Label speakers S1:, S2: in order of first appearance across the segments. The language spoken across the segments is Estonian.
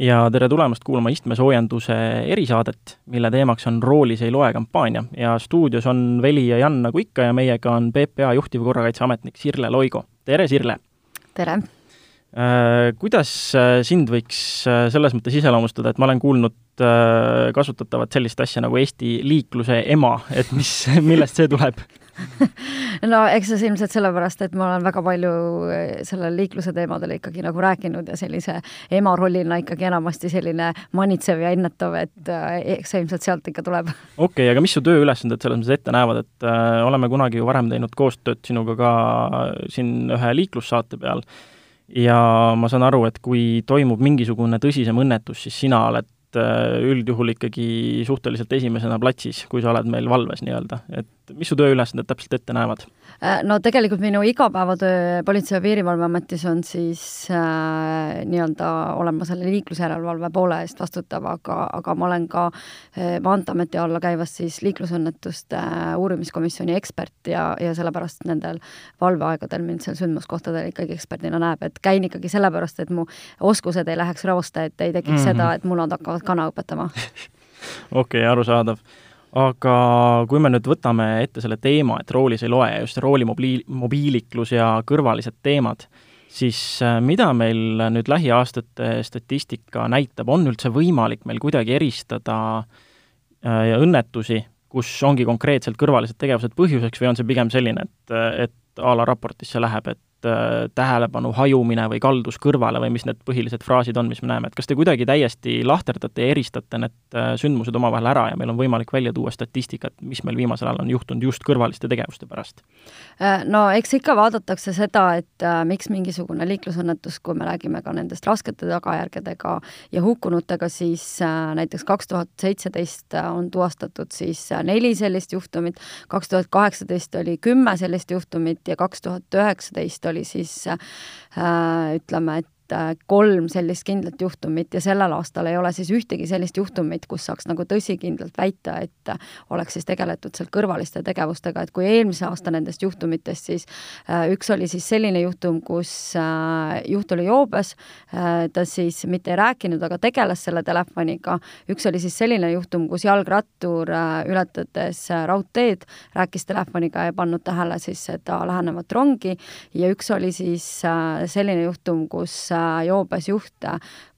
S1: ja tere tulemast kuulama istmesoojenduse erisaadet, mille teemaks on Roolis ei loe kampaania ja stuudios on Veli ja Jan nagu ikka ja meiega on PPA juhtivkorrakaitseametnik Sirle Loigo. tere, Sirle!
S2: tere!
S1: Äh, kuidas äh, sind võiks äh, selles mõttes iseloomustada, et ma olen kuulnud kasutatavat sellist asja nagu Eesti liikluse ema, et mis, millest see tuleb?
S2: no eks see ilmselt sellepärast, et ma olen väga palju eh, sellel liikluse teemadel ikkagi nagu rääkinud ja sellise ema rollina ikkagi enamasti selline manitsev ja ennetav, et eh, eks see ilmselt sealt ikka tuleb.
S1: okei okay,, aga mis su tööülesanded selles mõttes ette näevad, et äh, oleme kunagi ju varem teinud koostööd sinuga ka siin ühe liiklussaate peal ja ma saan aru, et kui toimub mingisugune tõsisem õnnetus, siis sina oled üldjuhul ikkagi suhteliselt esimesena platsis, kui sa oled meil valves nii-öelda, et mis su tööülesanded täpselt ette näevad?
S2: Äh, no tegelikult minu igapäevatöö Politsei- ja Piirivalveametis on siis äh, nii-öelda olema selle liiklusjärelevalve poole eest vastutav, aga, aga ma olen ka äh, Maanteeameti alla käivas siis liiklusõnnetuste äh, uurimiskomisjoni ekspert ja, ja sellepärast nendel valveaegadel mind seal sündmuskohtadel ikkagi eksperdina näeb, et käin ikkagi sellepärast, et mu oskused ei läheks rooste, et ei tekiks mm -hmm. seda, et munad hakkavad kana õpetama
S1: okei okay,, arusaadav aga kui me nüüd võtame ette selle teema, et roolis ei loe, just rooli mobiil, mobiiliklus ja kõrvalised teemad, siis äh, mida meil nüüd lähiaastate statistika näitab, on üldse võimalik meil kuidagi eristada äh, õnnetusi, kus ongi konkreetselt kõrvalised tegevused põhjuseks või on see pigem selline, et, et a la raportisse läheb, et Äh, tähelepanu hajumine või kaldus kõrvale või mis need põhilised fraasid on, mis me näeme, et kas te kuidagi täiesti lahterdate ja eristate need äh, sündmused omavahel ära ja meil on võimalik välja tuua statistikat, mis meil viimasel ajal on juhtunud just kõrvaliste tegevuste pärast?
S2: Äh, no eks ikka vaadatakse seda, et äh, miks mingisugune liiklusõnnetus, kui me räägime ka nendest raskete tagajärgedega ja hukkunutega, siis äh, näiteks kaks tuhat seitseteist on tuvastatud siis neli sellist juhtumit, kaks tuhat kaheksateist oli kümme sellist juhtumit ja kaks tuhat üheksateist oli siis äh, ütleme, et Äh, kolm sellist kindlat juhtumit ja sellel aastal ei ole siis ühtegi sellist juhtumit, kus saaks nagu tõsikindlalt väita, et oleks siis tegeletud seal kõrvaliste tegevustega, et kui eelmise aasta nendest juhtumitest, siis äh, üks oli siis selline juhtum, kus äh, juht oli joobes, ta siis mitte ei rääkinud, aga tegeles selle telefoniga, üks oli siis selline juhtum, kus jalgrattur ületades raudteed rääkis telefoniga ja pannud tähele siis seda lähenevat rongi. Ja üks oli siis selline juhtum, kus joobes juht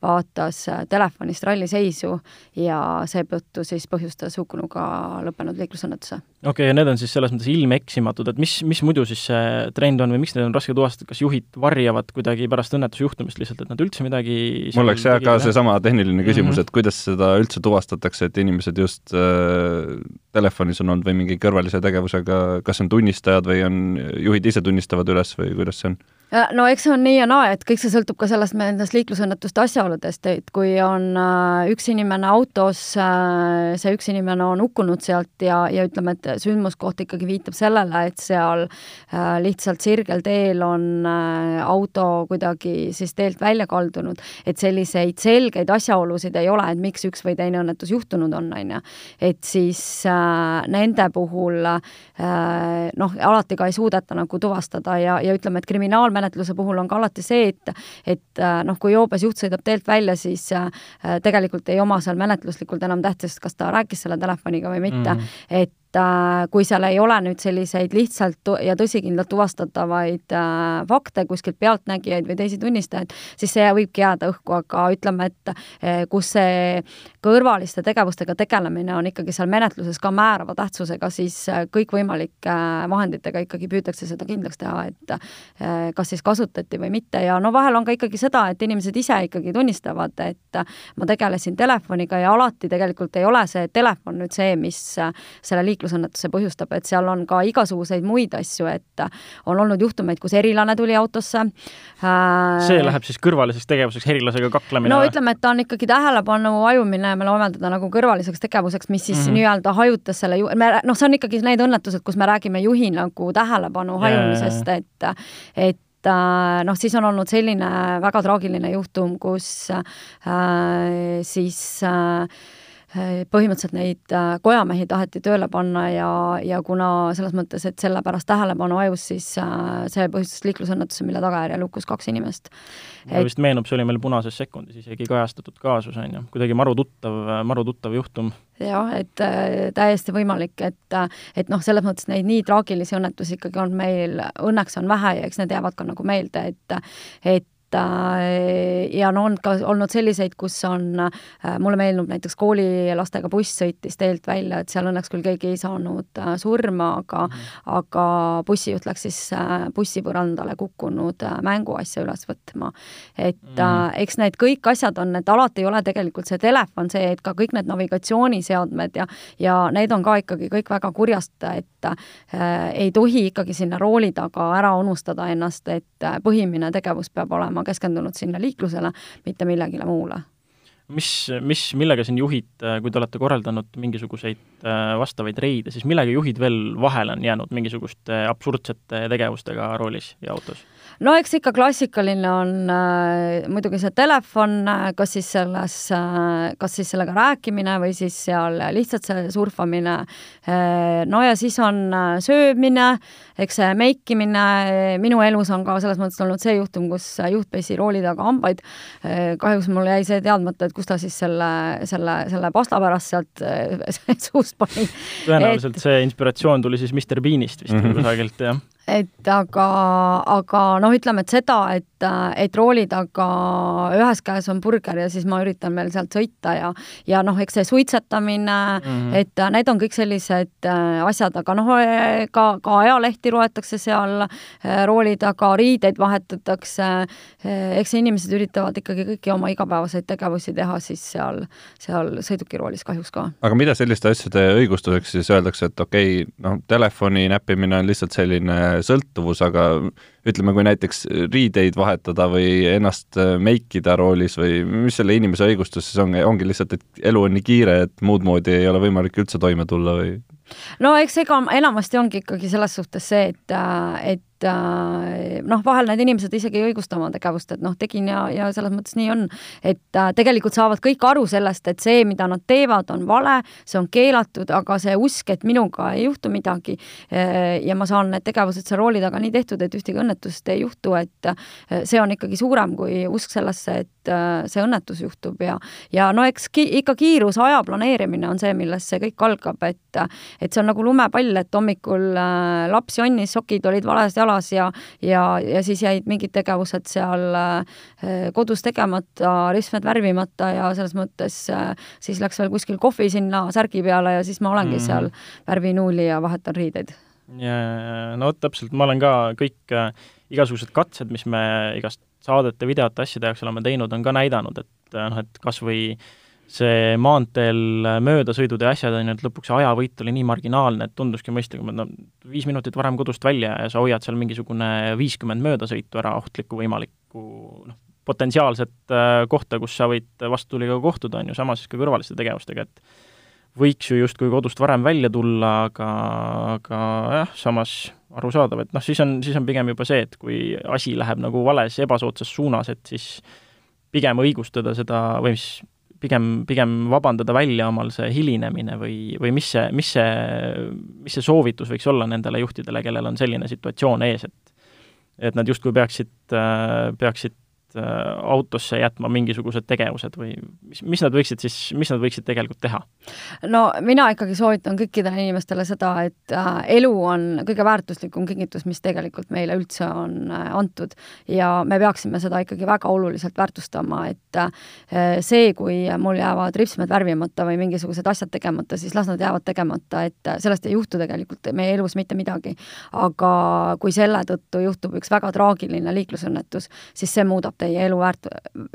S2: vaatas telefonist ralliseisu ja seetõttu siis põhjustas hukkunuga lõppenud liiklusõnnetuse.
S1: okei okay,, ja need on siis selles mõttes ilmeeksimatud, et mis, mis muidu siis see trend on või miks neid on raske tuvastada, kas juhid varjavad kuidagi pärast õnnetuse juhtumist lihtsalt, et nad üldse midagi
S3: mul oleks jah ka seesama tehniline küsimus mm, -hmm. et kuidas seda üldse tuvastatakse, et inimesed just äh, telefonis on olnud või mingi kõrvalise tegevusega, kas on tunnistajad või on, juhid ise tunnistavad üles või kuidas see on?
S2: No eks see on nii ja naa, et kõik see sõltub ka sellest nendest liiklusõnnetuste asjaoludest, et kui on äh, üks inimene autos, äh, see üks inimene on hukkunud sealt ja, ja ütleme, et sündmuskoht ikkagi viitab sellele, et seal äh, lihtsalt sirgel teel on auto kuidagi siis teelt välja kaldunud, et selliseid selgeid asjaolusid ei ole, et miks üks või teine õnnetus juhtunud on, on ju. et siis nende puhul noh, alati ka ei suudeta nagu tuvastada ja, ja ütleme, et kriminaalmenetlus menetluse puhul on ka alati see, et et äh, noh, kui joobes juht sõidab teelt välja, siis äh, tegelikult ei oma seal menetluslikult enam tähtsust, kas ta rääkis selle telefoniga või mitte mm. -hmm. et kui seal ei ole nüüd selliseid lihtsalt ja tõsikindlalt tuvastatavaid äh, fakte kuskilt pealtnägijaid või teisi tunnistajaid, siis see võibki jääda õhku, aga ütleme, et äh, kus see kõrvaliste tegevustega tegelemine on ikkagi seal menetluses ka määrava tähtsusega, siis kõikvõimalike vahenditega ikkagi püütakse seda kindlaks teha, et kas siis kasutati või mitte. Ja no vahel on ka ikkagi seda, et inimesed ise ikkagi tunnistavad, et ma tegelesin telefoniga ja alati tegelikult ei ole see telefon nüüd see, mis selle liik-, liiklusõnnetuse põhjustab, et seal on ka igasuguseid muid asju, et on olnud juhtumeid, kus erilane tuli autosse
S1: äh,. see läheb siis kõrvaliseks tegevuseks, herilasega kaklemine?
S2: no ütleme, et ta on ikkagi tähelepanu hajumine, me loeme teda nagu kõrvaliseks tegevuseks, mis siis mm -hmm. nii-öelda hajutas selle ju-, me noh, see on ikkagi need õnnetused, kus me räägime juhi nagu tähelepanu hajumisest, et et äh, noh, siis on olnud selline väga traagiline juhtum, kus äh, siis äh, põhimõtteliselt neid kojamehi taheti tööle panna ja, ja kuna selles mõttes, et selle pärast tähelepanu hajus, siis see põhjustas liiklusõnnetuse, mille tagajärjel hukkus kaks inimest.
S1: mulle vist meenub, see oli meil Punases sekundis isegi kajastatud kaasus, on ju, kuidagi maru tuttav, maru tuttav juhtum
S2: jah, et äh, täiesti võimalik, et et noh, selles mõttes neid nii traagilisi õnnetusi ikkagi on meil, õnneks on vähe ja eks need jäävad ka nagu meelde, et et Äh, ja no on ka olnud selliseid, kus on, äh, mulle meenub näiteks koolilastega buss sõitis teelt välja, et seal õnneks küll keegi ei saanud äh, surma, aga mm -hmm. aga bussijuht läks siis bussipõrandale kukkunud mänguasja üles võtma. et mm -hmm. eks need kõik asjad on, et alati ei ole tegelikult see telefon see, et ka kõik need navigatsiooniseadmed ja ja need on ka ikkagi kõik väga kurjast, et äh, ei tohi ikkagi sinna rooli taga ära unustada ennast, et põhimine tegevus peab olema keskendunud sinna liiklusele, mitte millegile muule.
S1: mis, mis, millega siin juhid, kui te olete korraldanud mingisuguseid äh, vastavaid reide, siis millega juhid veel vahele on jäänud mingisuguste absurdsete tegevustega roolis ja autos?
S2: No eks ikka klassikaline on äh, muidugi see telefon, äh, kas siis selles äh,, kas siis sellega rääkimine või siis seal lihtsalt see surfamine äh,. no ja siis on äh, söömine, eks see meikimine, minu elus on ka selles mõttes olnud see juhtum, kus juht pesi rooli taga hambaid äh,. kahjuks mul jäi see teadmata, et kus ta siis selle, selle, selle pasta pärast sealt äh, suust pani.
S1: tõenäoliselt et... see inspiratsioon tuli siis Mr Beanist vist mm -hmm. kusagilt, jah
S2: et aga, aga noh, ütleme, et seda, et, et rooli taga ühes käes on burger ja siis ma üritan veel sealt sõita ja ja noh, eks see suitsetamine mm, -hmm. et need on kõik sellised äh, asjad, aga noh, ka, ka ajalehti loetakse seal äh, rooli taga, riideid vahetatakse, äh, eks inimesed üritavad ikkagi kõiki oma igapäevaseid tegevusi teha siis seal, seal sõidukiroolis kahjuks ka.
S3: aga mida selliste asjade õigustuseks siis öeldakse, et okei okay,, noh, telefoni näppimine on lihtsalt selline sõltuvus, aga ütleme, kui näiteks riideid vahetada või ennast meikida roolis või mis selle inimese õigustus siis on, ongi lihtsalt, et elu on nii kiire, et muud moodi ei ole võimalik üldse toime tulla või?
S2: no eks ega enamasti ongi ikkagi selles suhtes see, et, et et noh, vahel need inimesed isegi ei õigusta oma tegevust, et noh, tegin ja, ja selles mõttes nii on. et äh, tegelikult saavad kõik aru sellest, et see, mida nad teevad, on vale, see on keelatud, aga see usk, et minuga ei juhtu midagi äh, ja ma saan need tegevused seal rooli taga nii tehtud, et ühtegi õnnetust ei juhtu, et äh, see on ikkagi suurem kui usk sellesse, et see õnnetus juhtub ja ja no eks ki, ikka kiiruse aja planeerimine on see, millest see kõik algab, et et see on nagu lumepall, et hommikul laps jonnis, sokid olid valesti jalas, jalas ja, ja, ja siis jäid mingid tegevused seal äh, kodus tegemata, ristmed värvimata ja selles mõttes äh, siis läks veel kuskil kohvi sinna särgi peale ja siis ma olengi mm. seal, värvin nuuli ja vahetan riideid.
S1: ja, no vot täpselt, ma olen ka kõik äh, igasugused katsed, mis me igast saadete, videote, asjade jaoks oleme teinud, on ka näidanud, et noh, et kas või äh, see maanteel möödasõidud ja asjad, on ju, et lõpuks see ajavõit oli nii marginaalne, et tunduski mõistlikum, et no viis minutit varem kodust välja ja sa hoiad seal mingisugune viiskümmend möödasõitu ära, ohtlikku võimalikku noh, potentsiaalset äh, kohta, kus sa võid vastutuliga kohtuda, on ju, sama siis ka kõrvaliste tegevustega, et võiks ju justkui kodust varem välja tulla, aga, aga jah, samas arusaadav, et noh, siis on, siis on pigem juba see, et kui asi läheb nagu vales, ebasoodsas suunas, et siis pigem õigustada seda, või mis pigem, pigem vabandada välja omal see hilinemine või, või mis see, mis see, mis see soovitus võiks olla nendele juhtidele, kellel on selline situatsioon ees, et et nad justkui peaksid, peaksid Äh, autosse jätma mingisugused tegevused või mis, mis nad võiksid siis, mis nad võiksid tegelikult teha?
S2: no mina ikkagi soovitan kõikidele inimestele seda, et äh, elu on kõige väärtuslikum kingitus, mis tegelikult meile üldse on äh, antud ja me peaksime seda ikkagi väga oluliselt väärtustama, et äh, see, kui mul jäävad ripsmed värvimata või mingisugused asjad tegemata, siis las nad jäävad tegemata, et sellest ei juhtu tegelikult meie elus mitte midagi. aga kui selle tõttu juhtub üks väga traagiline liiklusõnnetus, siis see muudab teie elu väärt-,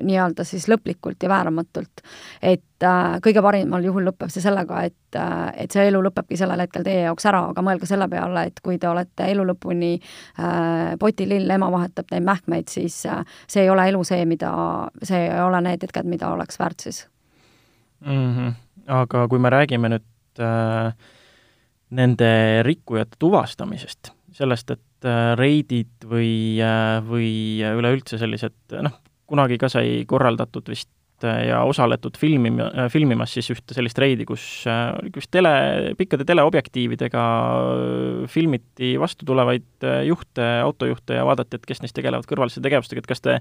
S2: nii-öelda siis lõplikult ja vääramatult. et äh, kõige parimal juhul lõpeb see sellega, et äh,, et see elu lõpebki sellel hetkel teie jaoks ära, aga mõelge selle peale, et kui te olete elu lõpuni äh, potilill, ema vahetab teid mähkmeid, siis äh, see ei ole elu see, mida, see ei ole need hetked, mida oleks väärt siis
S1: mm. -hmm. aga kui me räägime nüüd äh, nende rikkujate tuvastamisest, sellest, et reidid või, äh, või üleüldse sellised noh, kunagi ka sai korraldatud vist ja osaletud filmi, filmimas siis ühte sellist reidi, kus, kus tele, pikkade teleobjektiividega filmiti vastu tulevaid juhte, autojuhte ja vaadati, et kes neist tegelevad kõrvaliste tegevustega, et kas te,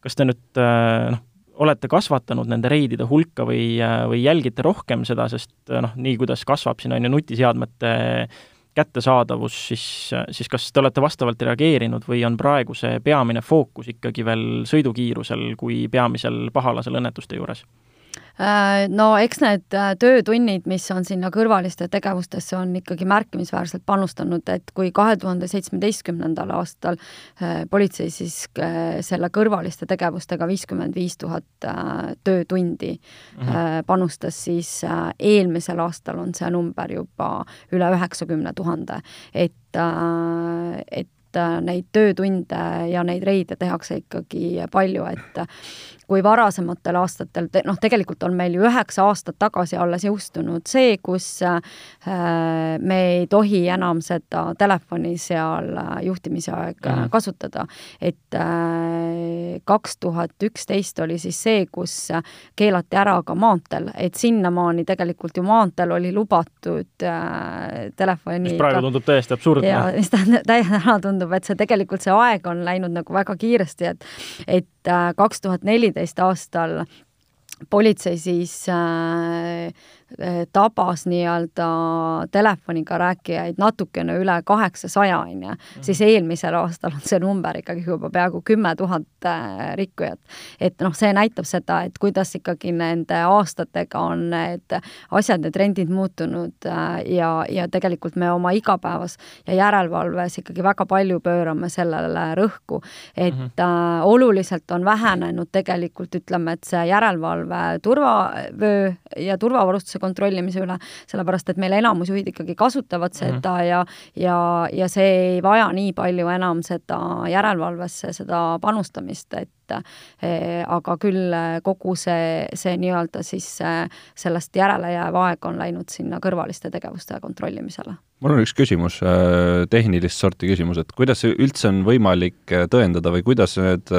S1: kas te nüüd noh, olete kasvatanud nende reidide hulka või, või jälgite rohkem seda, sest noh, nii kuidas kasvab siin, on ju, nutiseadmete kättesaadavus, siis, siis kas te olete vastavalt reageerinud või on praegu see peamine fookus ikkagi veel sõidukiirusel kui peamisel pahalasel õnnetuste juures?
S2: Äh, no eks need äh, töötunnid, mis on sinna kõrvaliste tegevustesse, on ikkagi märkimisväärselt panustanud, et kui kahe tuhande seitsmeteistkümnendal aastal äh, politsei siis selle kõrvaliste tegevustega viiskümmend viis tuhat töötundi mm -hmm. panustas, siis eelmisel aastal on see number juba üle üheksakümne tuhande. et, et neid töötunde ja neid reide tehakse ikkagi palju, et kui varasematel aastatel, noh, tegelikult on meil ju üheksa aastat tagasi alles jõustunud see, kus äh, me ei tohi enam seda telefoni seal äh, juhtimise aeg mm -hmm. kasutada. et kaks tuhat üksteist oli siis see, kus keelati ära ka maanteel, et sinnamaani tegelikult ju maanteel oli lubatud telefoni
S1: mis praegu tundub täiesti absurdne.
S2: ja mis täna tundub, et see tegelikult, see aeg on läinud nagu väga kiiresti, et et kaks tuhat neliteist aastal politsei siis äh, tabas nii-öelda telefoniga rääkijaid natukene üle kaheksasaja, on ju, mhm. siis eelmisel aastal on see number ikkagi juba peaaegu kümme tuhat eh, rikkujat. et noh, see näitab seda, et kuidas ikkagi nende aastatega on need asjad ja trendid muutunud eh, ja, ja tegelikult me oma igapäevas ja järelevalves ikkagi väga palju pöörame sellele rõhku, et mm -hmm. oluliselt on vähenenud tegelikult ütleme, et see järelevalve turvavöö ja turvavarustuse tegevuse kontrollimise üle, sellepärast et meil enamus juhid ikkagi kasutavad mhm. seda mm -hmm. ja ja, ja see ei vaja nii palju enam seda järelevalvesse, seda panustamist, et eh, aga küll kogu see, see nii-öelda siis eh, sellest järele jääv aeg on läinud sinna kõrvaliste tegevuste kontrollimisele.
S3: Mul on üks küsimus, tehnilist sorti küsimus, et kuidas üldse on võimalik tõendada või kuidas need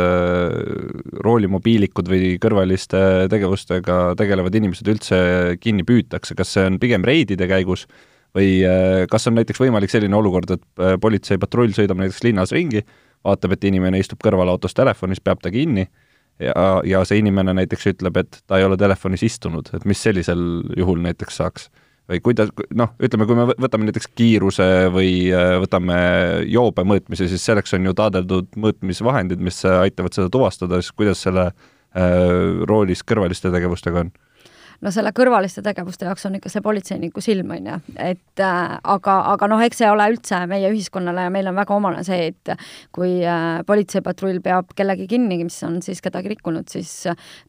S3: roolimobiilikud või kõrvaliste tegevustega tegelevad inimesed üldse kinni püütakse, kas see on pigem reidide käigus või kas on näiteks võimalik selline olukord, et politseipatrull sõidab näiteks linnas ringi, vaatab, et inimene istub kõrval autos telefonis, peab ta kinni ja, ja see inimene näiteks ütleb, et ta ei ole telefonis istunud, et mis sellisel juhul näiteks saaks? või kuidas, noh, ütleme, kui me võtame näiteks kiiruse või äh, võtame joobe mõõtmise, siis selleks on ju taadeldud mõõtmisvahendid, mis aitavad seda tuvastada, siis kuidas selle äh, roolis kõrvaliste tegevustega on?
S2: No selle kõrvaliste tegevuste jaoks on ikka see politseiniku silm, on ju, et äh, aga, aga noh, eks see ole üldse meie ühiskonnale ja meil on väga omane see, et kui äh, politseipatrull peab kellegi kinni, mis on siis kedagi rikkunud, siis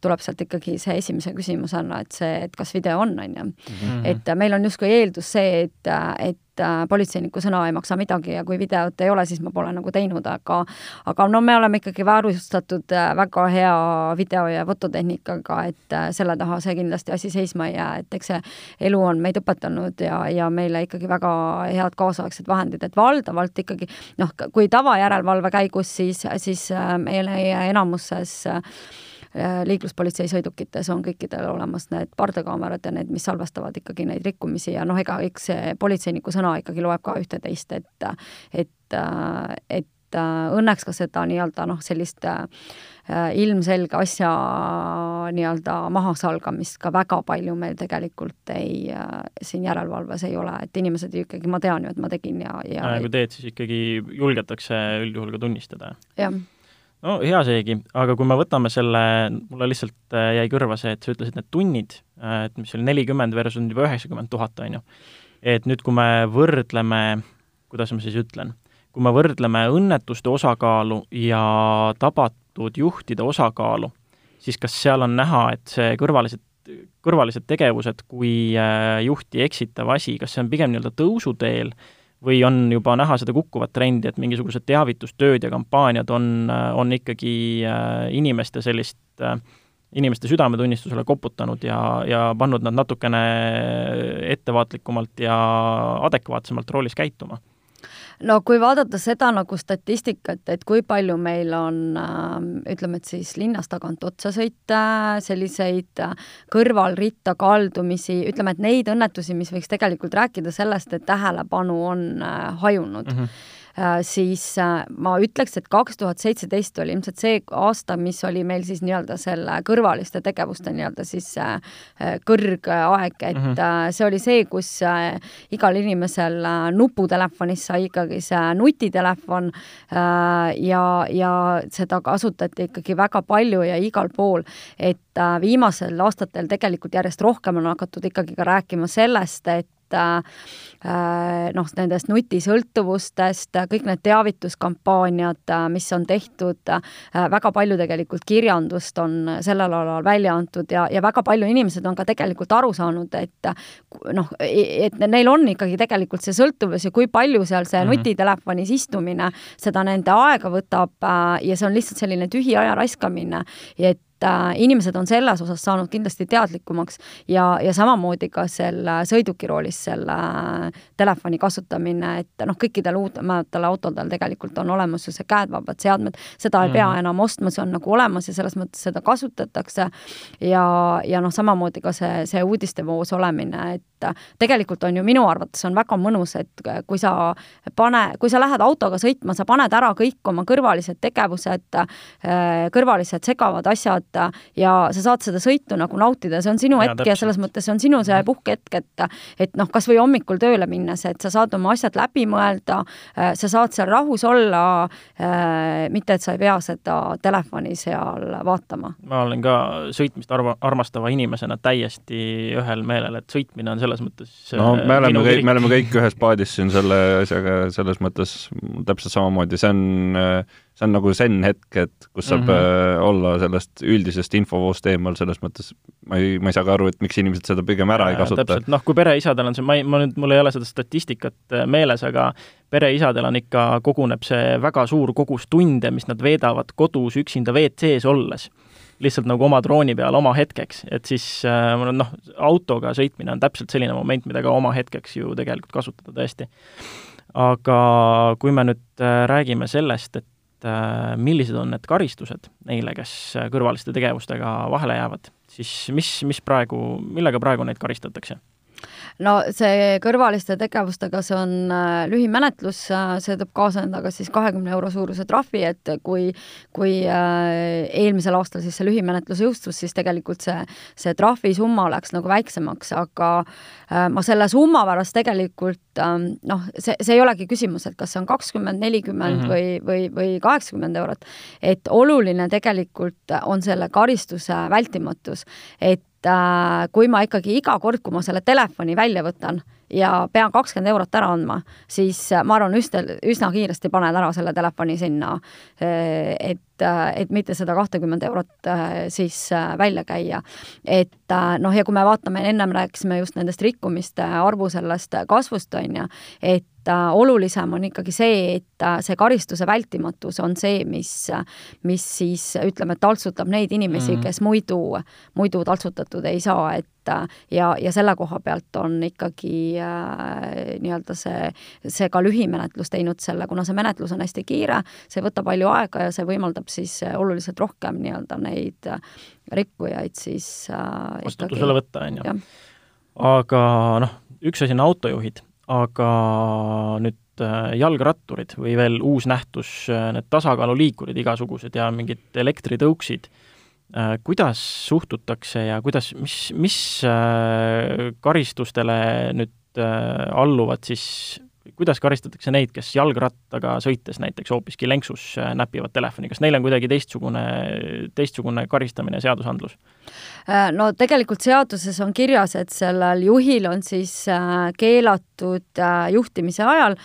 S2: tuleb sealt ikkagi see esimese küsimusena, et see, et kas video on, on ju. Mhm. et meil on justkui eeldus see, et, et et äh, politseiniku sõna ei maksa midagi ja kui videot ei ole, siis ma pole nagu teinud, aga aga no me oleme ikkagi varustatud äh, väga hea video- ja fototehnikaga, et äh, selle taha see kindlasti asi seisma ei jää, et eks see elu on meid õpetanud ja, ja meile ikkagi väga head kaasaegsed vahendid, et valdavalt ikkagi noh, kui tavajärelevalve käigus, siis, siis meile enamuses äh, liikluspolitsei sõidukites on kõikidel olemas need pardakaamerad ja need, mis salvestavad ikkagi neid rikkumisi ja noh, ega eks see politseiniku sõna ikkagi loeb ka ühte-teist, et et, et õnneks ka seda nii-öelda noh, sellist äh, ilmselge asja nii-öelda mahasalgamist ka väga palju meil tegelikult ei äh,, siin järelevalves ei ole, et inimesed ju ikkagi, ma tean ju, et ma tegin ja, ja
S1: kui teed, siis ikkagi julgetakse üldjuhul ka tunnistada?
S2: jah
S1: no hea seegi, aga kui me võtame selle, mulle lihtsalt äh, jäi kõrva see, et sa ütlesid need tunnid, äh, et mis oli nelikümmend versus juba üheksakümmend tuhat, on ju. et nüüd, kui me võrdleme, kuidas ma siis ütlen, kui me võrdleme õnnetuste osakaalu ja tabatud juhtide osakaalu, siis kas seal on näha, et see kõrvalised, kõrvalised tegevused kui äh, juhti eksitav asi, kas see on pigem nii-öelda tõusuteel või on juba näha seda kukkuvat trendi, et mingisugused teavitustööd ja kampaaniad on, on ikkagi äh, inimeste sellist, äh, inimeste südametunnistusele koputanud ja, ja pannud nad natukene ettevaatlikumalt ja adekvaatsemalt roolis käituma?
S2: No kui vaadata seda nagu statistikat, et kui palju meil on äh, ütleme, et siis linnast tagant otsa sõita, selliseid äh, kõrvalritta kaldumisi, ütleme, et neid õnnetusi, mis võiks tegelikult rääkida sellest, et tähelepanu on äh, hajunud mm. -hmm siis äh, ma ütleks, et kaks tuhat seitseteist oli ilmselt see aasta, mis oli meil siis nii-öelda selle kõrvaliste tegevuste nii-öelda siis äh, kõrgaeg, et mm -hmm. see oli see, kus igal inimesel nuputelefonis sai ikkagi see nutitelefon ja, ja seda kasutati ikkagi väga palju ja igal pool, et viimasel aastatel tegelikult järjest rohkem on hakatud ikkagi ka rääkima sellest, et Äh, noh, nendest nutisõltuvustest, kõik need teavituskampaaniad, äh, mis on tehtud, äh, väga palju tegelikult kirjandust on sellel alal välja antud ja, ja väga palju inimesed on ka tegelikult aru saanud, et noh, et neil on ikkagi tegelikult see sõltuvus ja kui palju seal see -hmm. nutitelefonis istumine seda nende aega võtab ja see on lihtsalt selline tühi aja raiskamine, et äh, inimesed on selles osas saanud kindlasti teadlikumaks ja, ja samamoodi ka selle sõidukiroolis selle äh, telefoni kasutamine, et noh, kõikidel uutematel autodel tegelikult on olemas ju see käedvabad seadmed, seda ei pea -hmm. enam ostma, see on nagu olemas ja selles mõttes seda kasutatakse ja, ja noh, samamoodi ka see, see uudistevoos olemine, et tegelikult on ju minu arvates on väga mõnus, et kui sa pane, kui sa lähed autoga sõitma, sa paned ära kõik oma kõrvalised tegevused, äh, kõrvalised segavad asjad, võtta ja sa saad seda sõitu nagu nautida, see on sinu ja, hetk täpselt. ja selles mõttes see on sinu see mhm. puhkehetk, et et noh, kas või hommikul tööle minnes, et sa saad oma asjad läbi mõelda, äh, sa saad seal rahus olla, äh, mitte et sa ei pea seda telefoni seal vaatama.
S1: ma olen ka sõitmist arva, armastava inimesena täiesti ühel meelel, et sõitmine on selles mõttes
S3: no me oleme kõik, me oleme kõik ühes paadis siin selle asjaga, selles mõttes täpselt samamoodi, see on see on nagu zen-hetk, et kus saab mm -hmm. olla sellest üldisest infovoost eemal, selles mõttes ma ei, ma ei saa ka aru, et miks inimesed seda pigem ära ja, ei kasuta.
S1: noh, kui pereisadel on see, ma ei, ma nüüd, mul ei ole seda statistikat äh, meeles, aga pereisadel on ikka, koguneb see väga suur kogus tunde, mis nad veedavad kodus üksinda WC-s olles lihtsalt nagu oma drooni peal oma hetkeks, et siis äh, noh, autoga sõitmine on täpselt selline moment, mida ka oma hetkeks ju tegelikult kasutada tõesti. aga kui me nüüd räägime sellest, et et äh, millised on need karistused neile, kes kõrvaliste tegevustega vahele jäävad, siis mis, mis praegu, millega praegu neid karistatakse?
S2: No see kõrvaliste tegevustega, see on äh, lühimenetlus, äh, see toob kaasa endaga siis kahekümne euro suuruse trahvi, et kui, kui äh, eelmisel aastal siis see lühimenetlus jõustus, siis tegelikult see, see trahvisumma läks nagu väiksemaks, aga ma selle summa pärast tegelikult ähm, noh, see, see ei olegi küsimus, et kas see on kakskümmend, nelikümmend mhm. või, või, või kaheksakümmend eurot, et oluline tegelikult on selle karistuse vältimatus, et äh, kui ma ikkagi iga kord, kui ma selle telefoni välja võtan ja pean kakskümmend eurot ära andma, siis äh, ma arvan, üsna, üsna kiiresti paned ära selle telefoni sinna, äh, et, äh, et mitte seda kahtekümmet eurot siis välja käia. et noh, ja kui me vaatame, ennem rääkisime just nendest rikkumiste arvu sellest kasvust, on ju, et olulisem on ikkagi see, et see karistuse vältimatus on see, mis, mis siis ütleme, taltsutab neid inimesi mm, -hmm. kes muidu, muidu taltsutatud ei saa, et ja, ja selle koha pealt on ikkagi äh, nii-öelda see, see ka lühimenetlus teinud selle, kuna see menetlus on hästi kiire, see ei võta palju aega ja see võimaldab siis oluliselt rohkem nii-öelda neid rikkujaid siis
S1: äh, vastutusele võtta, on ju. aga noh, üks asi on autojuhid aga nüüd äh, jalgratturid või veel uus nähtus, äh, need tasakaaluliikurid igasugused ja mingid elektritõuksid, äh, kuidas suhtutakse ja kuidas, mis, mis karistustele nüüd alluvad siis kuidas karistatakse neid, kes jalgrattaga sõites näiteks hoopiski lenksus äh, näpivad telefoni, kas neil on kuidagi teistsugune, teistsugune karistamine, seadusandlus?
S2: Äh, no tegelikult seaduses on kirjas, et sellel juhil on siis äh, keelatud juhtimise ajal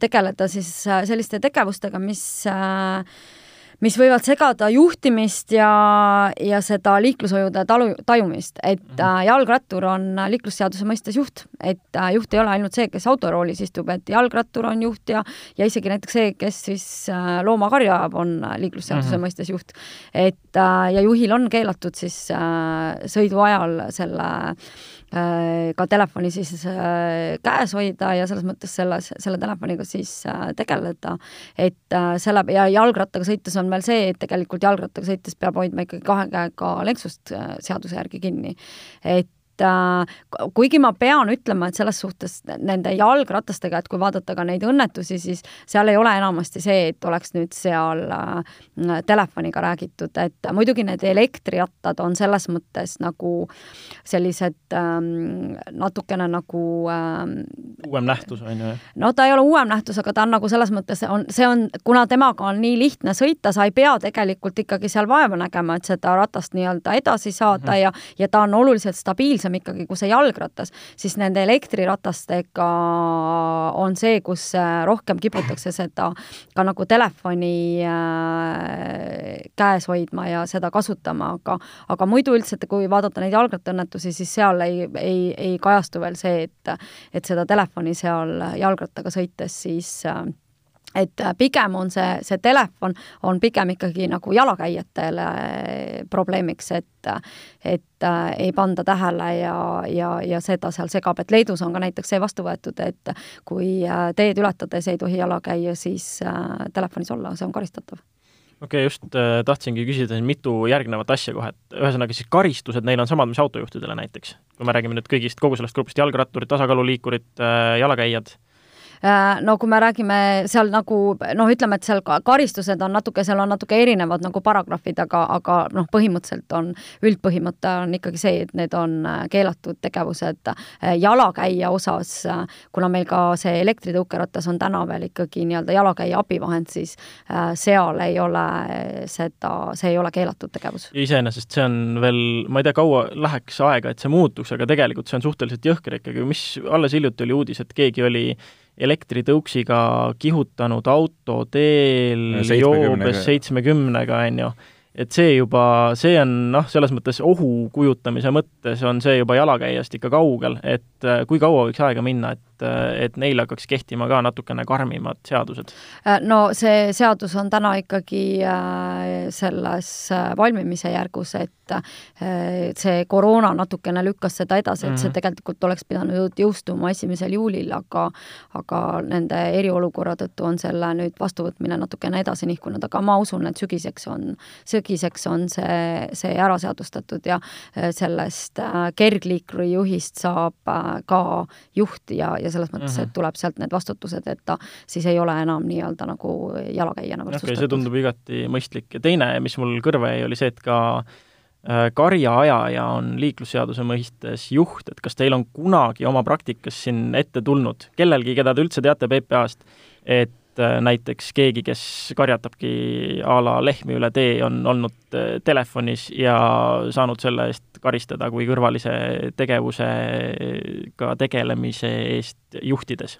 S2: tegeleda siis selliste tegevustega, mis mis võivad segada juhtimist ja, ja seda liiklushoiude talu, tajumist, et mm -hmm. jalgrattur on liiklusseaduse mõistes juht, et äh, juht ei ole ainult see, kes autoroolis istub, et jalgrattur on juht ja, ja isegi näiteks see, kes siis äh, loomakarja ajab, on liiklusseaduse mm -hmm. mõistes juht. et ja juhil on keelatud siis sõidu ajal selle ka telefoni siis käes hoida ja selles mõttes selles, selle telefoniga siis tegeleda. et selle ja jalgrattaga sõites on veel see, et tegelikult jalgrattaga sõites peab hoidma ikkagi kahe käega lenksust seaduse järgi kinni. et äh, kuigi ma pean ütlema, et selles suhtes nende jalgratastega, et kui vaadata ka neid õnnetusi, siis seal ei ole enamasti see, et oleks nüüd seal äh, telefoniga räägitud, et muidugi need elektrirattad on selles mõttes nagu sellised ähm, natukene nagu ähm,
S1: uuem nähtus, on ju?
S2: no ta ei ole uuem nähtus, aga ta on nagu selles mõttes, on, see on, kuna temaga on nii lihtne sõita, sa ei pea tegelikult ikkagi seal vaeva nägema, et seda ratast nii-öelda edasi saada mm -hmm. ja, ja ta on oluliselt stabiilsem lihtsam ikkagi kui see jalgratas, siis nende elektriratastega on see, kus äh, rohkem kiputakse seda ka nagu telefoni äh, käes hoidma ja seda kasutama, aga aga muidu üldse, et kui vaadata neid jalgrattaõnnetusi, siis seal ei, ei, ei kajastu veel see, et et seda telefoni seal jalgrattaga sõites siis äh, et äh, pigem on see, see telefon on pigem ikkagi nagu jalakäijatele äh, probleemiks, et et äh, ei panda tähele ja, ja, ja seda seal segab, et Leedus on ka näiteks see vastu võetud, et kui teed ületades ei tohi jalakäija siis äh, telefonis olla, see on karistatav
S1: okei okay,, just äh, tahtsingi küsida siin mitu järgnevat asja kohe, et ühesõnaga siis karistused neil on samad, mis autojuhtidele näiteks? kui me räägime nüüd kõigist, kogu sellest grupist, jalgratturid, tasakaaluliikurid äh,, jalakäijad
S2: Äh, no kui me räägime seal nagu noh, ütleme, et seal karistused on natuke, seal on natuke erinevad nagu paragrahvid, aga, aga noh, põhimõtteliselt on, üldpõhimõte on ikkagi see, et need on äh, keelatud tegevused äh, jalakäija osas, kuna meil ka see elektritõukeratas on täna veel ikkagi nii-öelda jalakäija abivahend, siis seal ei ole seda, see ei ole keelatud tegevus.
S1: iseenesest see on veel, ma ei tea, kaua läheks aega, et see muutuks, aga tegelikult see on suhteliselt jõhker ikkagi, mis alles hiljuti oli uudis, et keegi oli elektritõuksiga kihutanud auto teel joobes seitsmekümnega, on ju. Et see juba, see on noh, selles mõttes ohu kujutamise mõttes on see juba jalakäijast ikka kaugel, et äh, kui kaua võiks aega minna, et et, et neil hakkaks kehtima ka natukene karmimad seadused?
S2: Äh, no see seadus on täna ikkagi äh, selles äh, valmimise järgus, et see koroona natukene lükkas seda edasi, et see mhm. tegelikult oleks pidanud jõustuma esimesel juulil, aga aga nende eriolukorra tõttu on selle nüüd vastuvõtmine natukene edasi nihkunud, aga ma usun, et sügiseks on, sügiseks on see, see ära seadustatud ja sellest kergliikuri juhist saab ka juht ja, ja ja selles mõttes mm, -hmm. et tuleb sealt need vastutused, et ta siis ei ole enam nii-öelda nagu jalakäijana
S1: võrdsustatud. okei okay,, see tundub igati mõistlik ja teine, mis mul kõrva jäi, oli see, et ka äh, karjaajaja on liiklusseaduse mõistes juht, et kas teil on kunagi oma praktikas siin ette tulnud, kellelgi, keda te üldse teate PPA-st, et äh, näiteks keegi, kes karjatabki a la lehmi üle tee, on olnud äh, telefonis ja saanud selle eest karistada kui kõrvalise tegevusega tegelemise eest juhtides?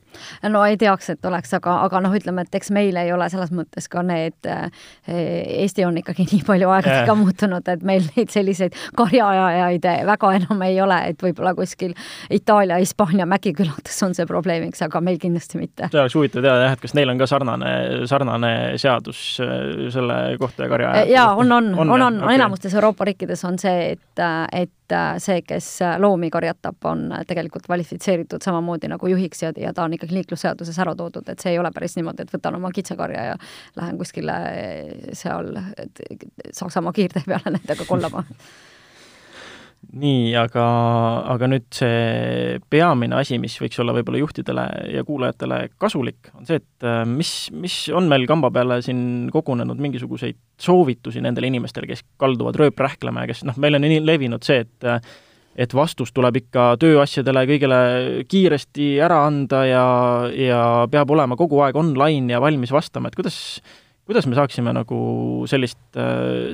S2: no ei teaks, et oleks, aga, aga noh, ütleme, et eks meil ei ole selles mõttes ka need, Eesti on ikkagi nii palju aegadega muutunud, et meil neid selliseid karjaajajaid väga enam ei ole, et võib-olla kuskil Itaalia, Hispaania mägikülades on see probleemiks, aga meil kindlasti mitte.
S1: see oleks huvitav teada jah, et kas neil on ka sarnane, sarnane seadus eh, selle kohta ja karjaaja
S2: jaa, on, on, on, on, on, okay. enamustes Euroopa riikides on see, et, et see, kes loomi karjatab, on tegelikult kvalifitseeritud samamoodi nagu juhiks ja, ja ta on ikkagi liiklusseaduses ära toodud, et see ei ole päris niimoodi, et võtan oma kitsekarja ja lähen kuskile seal Saksamaa kiirtee peale nendega kollama
S1: nii, aga, aga nüüd see peamine asi, mis võiks olla võib-olla juhtidele ja kuulajatele kasulik, on see, et äh, mis, mis on meil kamba peale siin kogunenud mingisuguseid soovitusi nendele inimestele, kes kalduvad rööprähklema ja kes noh, meil on nii levinud see, et äh, et vastus tuleb ikka tööasjadele kõigele kiiresti ära anda ja, ja peab olema kogu aeg online ja valmis vastama, et kuidas, kuidas me saaksime nagu sellist,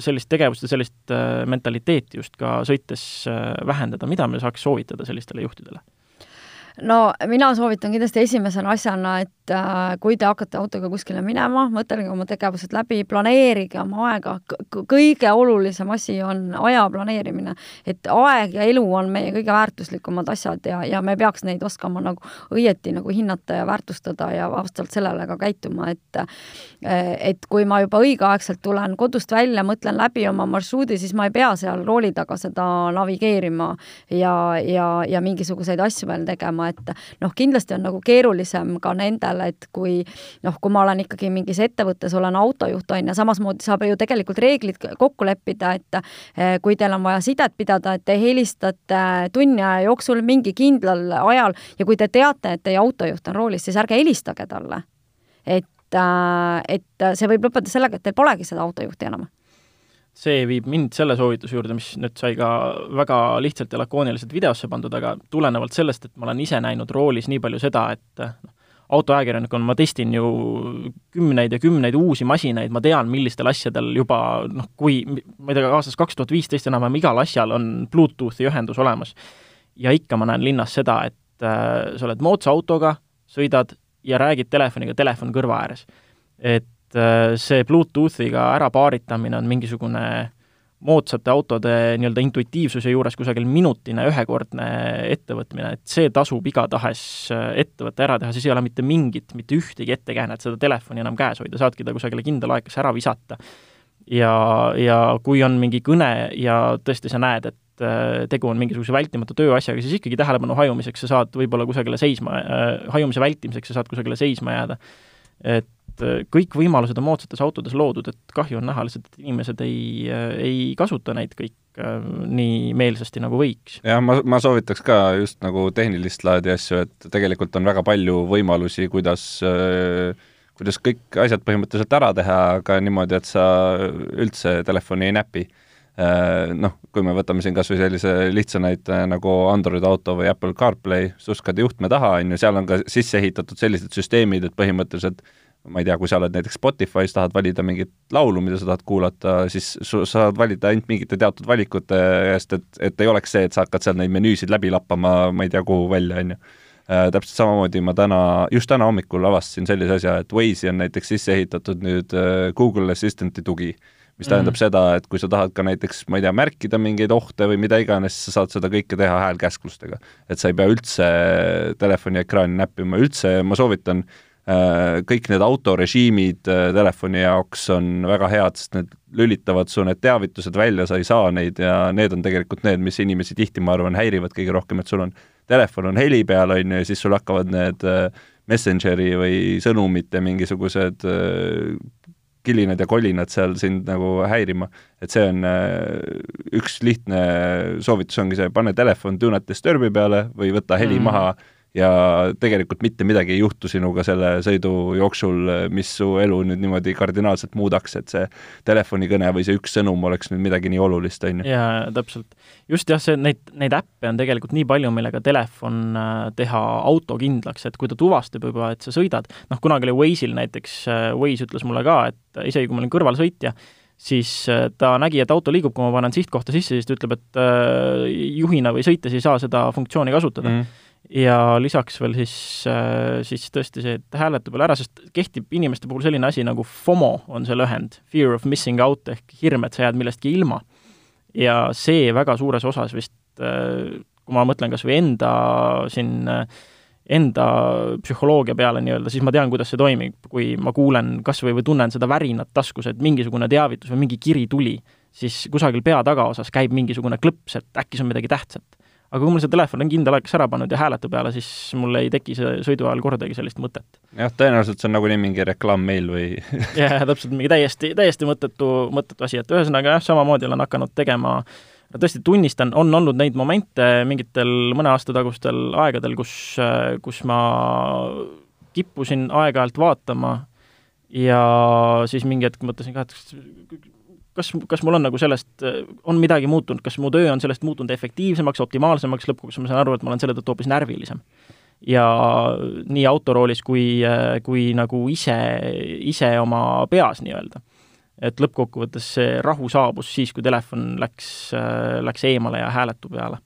S1: sellist tegevust ja sellist äh, mentaliteeti just ka sõites äh, vähendada, mida me saaks soovitada sellistele juhtidele?
S2: No mina soovitan kindlasti esimese asjana, et äh, kui te hakkate autoga kuskile minema, mõtelge oma tegevused läbi, planeerige oma aega, kõige olulisem asi on aja planeerimine. et aeg ja elu on meie kõige väärtuslikumad asjad ja, ja me peaks neid oskama nagu õieti nagu hinnata ja väärtustada ja vastavalt sellele ka käituma, et et kui ma juba õigeaegselt tulen kodust välja, mõtlen läbi oma marsruudi, siis ma ei pea seal rooli taga seda navigeerima ja, ja, ja mingisuguseid asju veel tegema, et noh, kindlasti on nagu keerulisem ka nendel, et kui noh, kui ma olen ikkagi mingis ettevõttes, olen autojuht, on ju, samasmoodi saab ju tegelikult reeglid kokku leppida, et eh, kui teil on vaja sidet pidada, et te helistate tunni aja jooksul mingi kindlal ajal ja kui te teate, et teie autojuht on roolis, siis ärge helistage talle. et, äh, et see võib lõppeda sellega, et teil polegi seda autojuhti enam
S1: see viib mind selle soovituse juurde, mis nüüd sai ka väga lihtsalt ja lakooniliselt videosse pandud, aga tulenevalt sellest, et ma olen ise näinud roolis nii palju seda, et noh, autoajakirjanikuna ma testin ju kümneid ja kümneid uusi masinaid, ma tean, millistel asjadel juba noh, kui ma ei tea, aastast kaks tuhat viisteist enam-vähem igal asjal on Bluetoothi ühendus olemas. ja ikka ma näen linnas seda, et äh, sa oled moodsa autoga, sõidad ja räägid telefoniga, telefon kõrva ääres. et see Bluetoothiga ärapaaritamine on mingisugune moodsate autode nii-öelda intuitiivsuse juures kusagil minutine ühekordne ettevõtmine, et see tasub igatahes äh, ettevõte ära teha, siis ei ole mitte mingit, mitte ühtegi ettekäänet seda telefoni enam käes hoida, saadki ta kusagile kindla aeglasse ära visata. ja, ja kui on mingi kõne ja tõesti sa näed, et äh, tegu on mingisuguse vältimatu tööasjaga, siis ikkagi tähelepanu hajumiseks sa saad võib-olla kusagile seisma äh,, hajumise vältimiseks sa saad kusagile seisma jääda. et et äh, kõik võimalused on moodsates autodes loodud, et kahju on näha lihtsalt, et inimesed ei, äh, ei kasuta neid kõik äh, nii meelsasti, nagu võiks.
S3: jah, ma, ma soovitaks ka just nagu tehnilist laadi asju, et tegelikult on väga palju võimalusi, kuidas kuidas kõik asjad põhimõtteliselt ära teha, aga niimoodi, et sa üldse telefoni ei näpi noh, kui me võtame siin kas või sellise lihtsa näite nagu Android auto või Apple CarPlay, suskad juhtme taha, on ju, seal on ka sisse ehitatud sellised süsteemid, et põhimõtteliselt ma ei tea, kui sa oled näiteks Spotify's, tahad valida mingit laulu, mida sa tahad kuulata, siis sa saad valida ainult mingite teatud valikute eest, et, et ei oleks see, et sa hakkad seal neid menüüsid läbi lappama, ma ei tea, kuhu välja, on ju. Äh, täpselt samamoodi ma täna, just täna hommikul avastasin sellise asja, et Waze'i on näiteks sisse ehitatud nüüd äh, Google Assistant'i tugi, mis tähendab mm -hmm. seda, et kui sa tahad ka näiteks, ma ei tea, märkida mingeid ohte või mida iganes, sa saad seda kõike teha häälkäsklustega. et sa ei pea üldse telefoni ekraani näppima, üldse ma soovitan Äh, kõik need autorežiimid äh, telefoni jaoks on väga head, sest need lülitavad su need teavitused välja, sa ei saa neid ja need on tegelikult need, mis inimesi tihti, ma arvan, häirivad kõige rohkem, et sul on, telefon on heli peal, on ju, ja siis sul hakkavad need äh, Messengeri või sõnumite mingisugused kilinad ja kolinad seal sind nagu häirima. et see on üks lihtne soovitus ongi see, pane telefon do not disturb'i peale või võta heli mm. maha ja tegelikult mitte midagi ei juhtu sinuga selle sõidu jooksul, mis su elu nüüd niimoodi kardinaalselt muudaks, et see telefonikõne või see üks sõnum oleks nüüd midagi nii olulist, on
S1: ju. jaa, täpselt. just jah, see, neid, neid äppe on tegelikult nii palju, millega telefon äh, teha autokindlaks, et kui ta tuvastab juba, et sa sõidad, noh, kunagi oli Waze'il näiteks, äh, Waze ütles mulle ka, et isegi kui ma olin kõrvalsõitja, siis äh, ta nägi, et auto liigub, kui ma panen sihtkohta sisse, siis ta ütleb, et juhina või sõites ei saa seda funktsiooni kasutada mm. -hmm ja lisaks veel siis, äh, siis tõesti see, et hääletab veel ära, sest kehtib inimeste puhul selline asi nagu FOMO on see lühend, fear of missing out ehk hirm, et sa jääd millestki ilma. ja see väga suures osas vist, äh, kui ma mõtlen kas või enda siin enda psühholoogia peale nii-öelda, siis ma tean, kuidas see toimib, kui ma kuulen kas või, või tunnen seda värinat taskus, et mingisugune teavitus või mingi kiri tuli, siis kusagil pea tagaosas käib mingisugune klõps, et äkki see on midagi tähtsat aga kui mul see telefon on kindel aeg ära pannud ja hääletu peale, siis mul ei teki see sõidu ajal kordagi sellist mõtet.
S3: jah, tõenäoliselt see on nagunii mingi reklaammeil või
S1: jah, täpselt, mingi täiesti, täiesti mõttetu, mõttetu asi, et ühesõnaga jah, samamoodi olen hakanud tegema tõesti tunnistan, on olnud neid momente mingitel mõne aasta tagustel aegadel, kus, kus ma kippusin aeg-ajalt vaatama ja siis mingi hetk mõtlesin ka, et kas, kas mul on nagu sellest, on midagi muutunud, kas mu töö on sellest muutunud efektiivsemaks, optimaalsemaks, lõpuks ma saan aru, et ma olen selle tõttu hoopis närvilisem. ja nii autoroolis kui, kui nagu ise, ise oma peas nii-öelda. et lõppkokkuvõttes see rahu saabus siis, kui telefon läks, läks eemale ja hääletu peale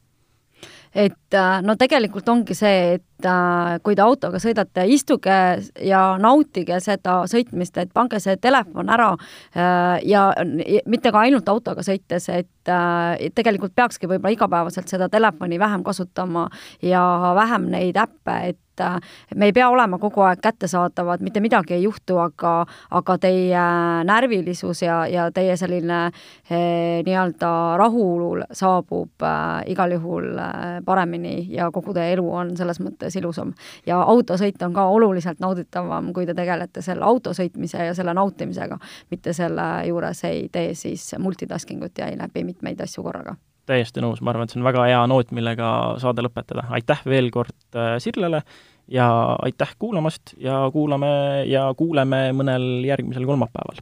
S2: et äh, no tegelikult ongi see, et äh, kui te autoga sõidate, istuge ja nautige seda sõitmist, et pange see telefon ära äh, ja mitte ka ainult autoga sõites, et tegelikult peakski võib-olla igapäevaselt seda telefoni vähem kasutama ja vähem neid äppe, et et me ei pea olema kogu aeg kättesaadavad, mitte midagi ei juhtu, aga, aga teie närvilisus ja, ja teie selline eh, nii-öelda rahul saabub igal juhul paremini ja kogu teie elu on selles mõttes ilusam. ja autosõit on ka oluliselt nauditavam, kui te tegelete selle autosõitmise ja selle nautimisega, mitte selle juures ei tee siis multitasking ut ja ei läbi mitmeid asju korraga
S1: täiesti nõus, ma arvan, et see on väga hea noot, millega saade lõpetada. aitäh veel kord äh, Sirlele ja aitäh kuulamast ja kuulame ja kuuleme mõnel järgmisel kolmapäeval